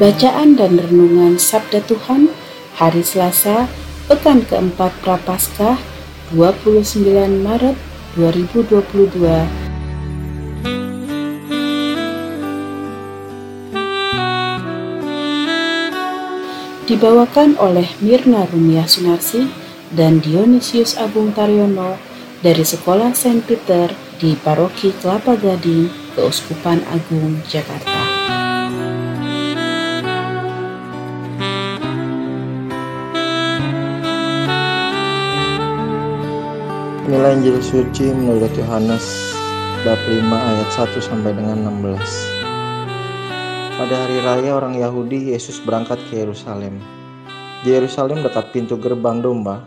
Bacaan dan Renungan Sabda Tuhan Hari Selasa, Pekan keempat Prapaskah 29 Maret 2022 Dibawakan oleh Mirna Rumia Sunarsi dan Dionisius Agung Taryono dari Sekolah Saint Peter di Paroki Kelapa Gading, Keuskupan Agung, Jakarta. Inilah Injil suci menurut Yohanes bab 5 ayat 1 sampai dengan 16. Pada hari raya orang Yahudi, Yesus berangkat ke Yerusalem. Di Yerusalem dekat pintu gerbang domba,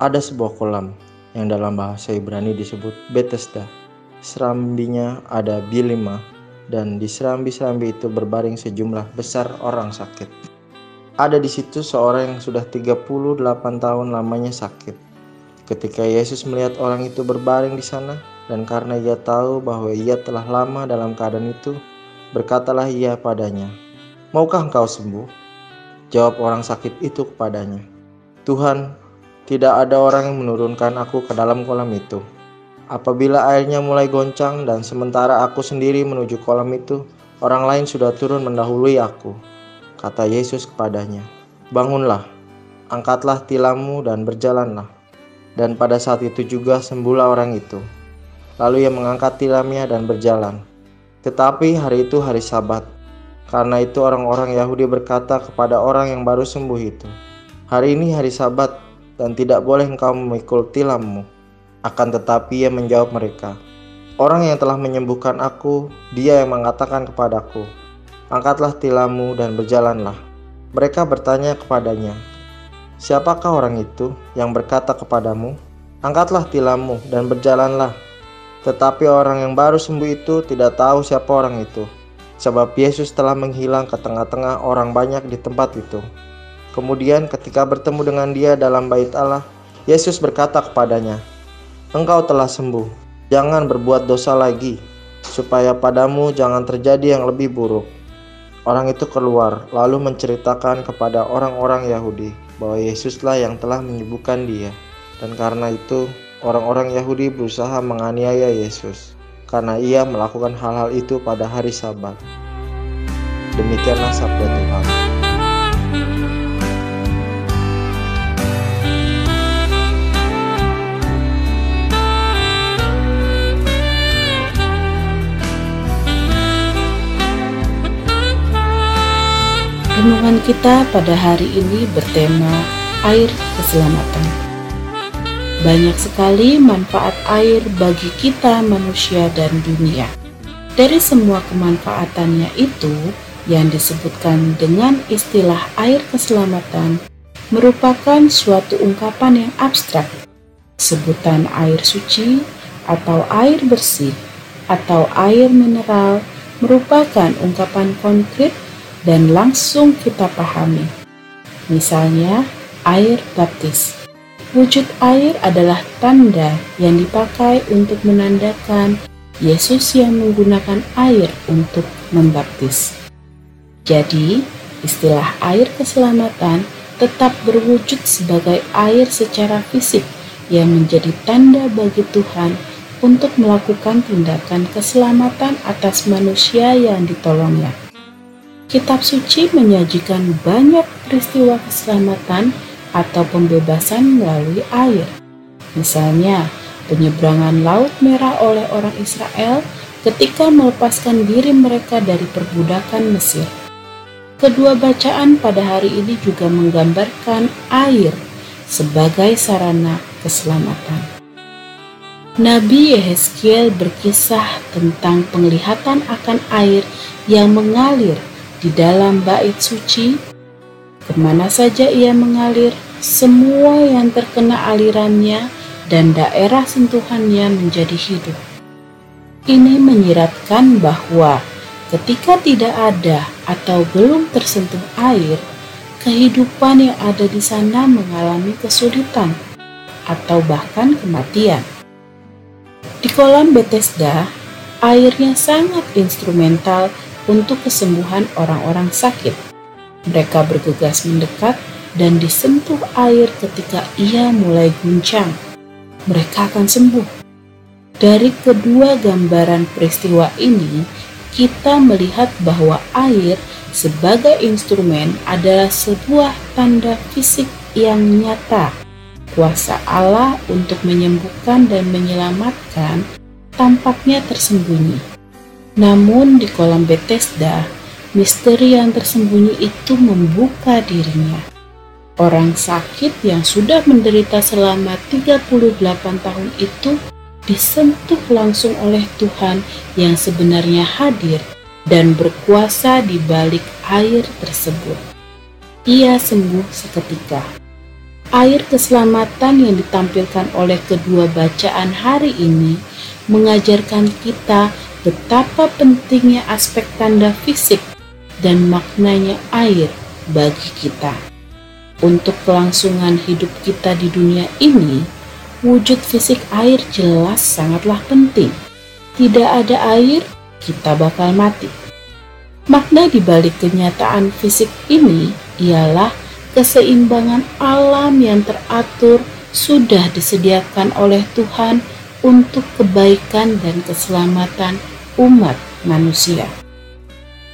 ada sebuah kolam yang dalam bahasa Ibrani disebut Bethesda. Serambinya ada bilima dan di serambi-serambi itu berbaring sejumlah besar orang sakit. Ada di situ seorang yang sudah 38 tahun lamanya sakit. Ketika Yesus melihat orang itu berbaring di sana, dan karena ia tahu bahwa ia telah lama dalam keadaan itu, berkatalah ia padanya, Maukah engkau sembuh? Jawab orang sakit itu kepadanya, Tuhan, tidak ada orang yang menurunkan aku ke dalam kolam itu. Apabila airnya mulai goncang dan sementara aku sendiri menuju kolam itu, orang lain sudah turun mendahului aku. Kata Yesus kepadanya, Bangunlah, angkatlah tilammu dan berjalanlah dan pada saat itu juga sembuhlah orang itu. Lalu ia mengangkat tilamnya dan berjalan. Tetapi hari itu hari sabat. Karena itu orang-orang Yahudi berkata kepada orang yang baru sembuh itu, Hari ini hari sabat dan tidak boleh engkau memikul tilammu. Akan tetapi ia menjawab mereka, Orang yang telah menyembuhkan aku, dia yang mengatakan kepadaku, Angkatlah tilammu dan berjalanlah. Mereka bertanya kepadanya, Siapakah orang itu yang berkata kepadamu, "Angkatlah tilammu dan berjalanlah"? Tetapi orang yang baru sembuh itu tidak tahu siapa orang itu, sebab Yesus telah menghilang ke tengah-tengah orang banyak di tempat itu. Kemudian, ketika bertemu dengan Dia dalam Bait Allah, Yesus berkata kepadanya, "Engkau telah sembuh, jangan berbuat dosa lagi, supaya padamu jangan terjadi yang lebih buruk." Orang itu keluar, lalu menceritakan kepada orang-orang Yahudi bahwa Yesuslah yang telah menyembuhkan dia. Dan karena itu, orang-orang Yahudi berusaha menganiaya Yesus karena ia melakukan hal-hal itu pada hari Sabat. Demikianlah sabda Tuhan. Renungan kita pada hari ini bertema air keselamatan. Banyak sekali manfaat air bagi kita manusia dan dunia. Dari semua kemanfaatannya itu yang disebutkan dengan istilah air keselamatan merupakan suatu ungkapan yang abstrak. Sebutan air suci atau air bersih atau air mineral merupakan ungkapan konkret dan langsung kita pahami. Misalnya, air baptis. Wujud air adalah tanda yang dipakai untuk menandakan Yesus yang menggunakan air untuk membaptis. Jadi, istilah air keselamatan tetap berwujud sebagai air secara fisik yang menjadi tanda bagi Tuhan untuk melakukan tindakan keselamatan atas manusia yang ditolongnya. Kitab suci menyajikan banyak peristiwa keselamatan atau pembebasan melalui air. Misalnya, penyeberangan Laut Merah oleh orang Israel ketika melepaskan diri mereka dari perbudakan Mesir. Kedua bacaan pada hari ini juga menggambarkan air sebagai sarana keselamatan. Nabi Yehezkiel berkisah tentang penglihatan akan air yang mengalir di dalam bait suci. Ke mana saja ia mengalir, semua yang terkena alirannya dan daerah sentuhannya menjadi hidup. Ini menyiratkan bahwa ketika tidak ada atau belum tersentuh air, kehidupan yang ada di sana mengalami kesulitan atau bahkan kematian. Di kolam Bethesda, airnya sangat instrumental untuk kesembuhan orang-orang sakit. Mereka bergegas mendekat dan disentuh air ketika ia mulai guncang. Mereka akan sembuh. Dari kedua gambaran peristiwa ini, kita melihat bahwa air sebagai instrumen adalah sebuah tanda fisik yang nyata kuasa Allah untuk menyembuhkan dan menyelamatkan tampaknya tersembunyi. Namun di kolam Bethesda, misteri yang tersembunyi itu membuka dirinya. Orang sakit yang sudah menderita selama 38 tahun itu disentuh langsung oleh Tuhan yang sebenarnya hadir dan berkuasa di balik air tersebut. Ia sembuh seketika. Air keselamatan yang ditampilkan oleh kedua bacaan hari ini mengajarkan kita betapa pentingnya aspek tanda fisik dan maknanya air bagi kita. Untuk kelangsungan hidup kita di dunia ini, wujud fisik air jelas sangatlah penting. Tidak ada air, kita bakal mati. Makna di balik kenyataan fisik ini ialah keseimbangan alam yang teratur sudah disediakan oleh Tuhan untuk kebaikan dan keselamatan umat manusia.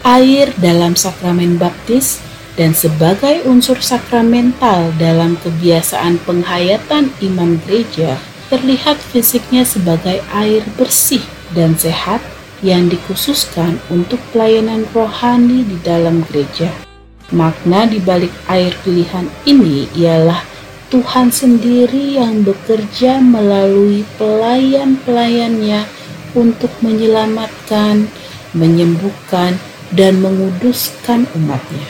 Air dalam sakramen baptis dan sebagai unsur sakramental dalam kebiasaan penghayatan iman gereja terlihat fisiknya sebagai air bersih dan sehat yang dikhususkan untuk pelayanan rohani di dalam gereja. Makna di balik air pilihan ini ialah Tuhan sendiri yang bekerja melalui pelayan-pelayannya untuk menyelamatkan, menyembuhkan, dan menguduskan umatnya.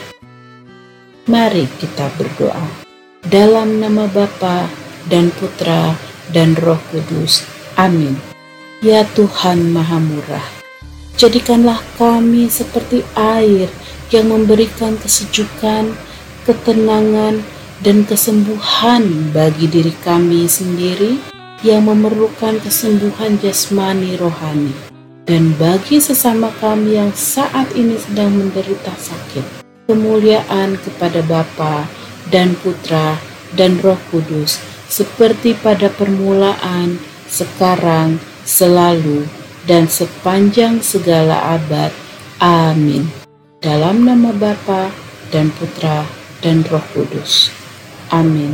Mari kita berdoa. Dalam nama Bapa dan Putra dan Roh Kudus. Amin. Ya Tuhan Maha Murah, jadikanlah kami seperti air yang memberikan kesejukan, ketenangan, dan kesembuhan bagi diri kami sendiri yang memerlukan kesembuhan jasmani rohani dan bagi sesama kami yang saat ini sedang menderita sakit. Kemuliaan kepada Bapa dan Putra dan Roh Kudus seperti pada permulaan, sekarang, selalu, dan sepanjang segala abad. Amin. Dalam nama Bapa dan Putra dan Roh Kudus. Amin.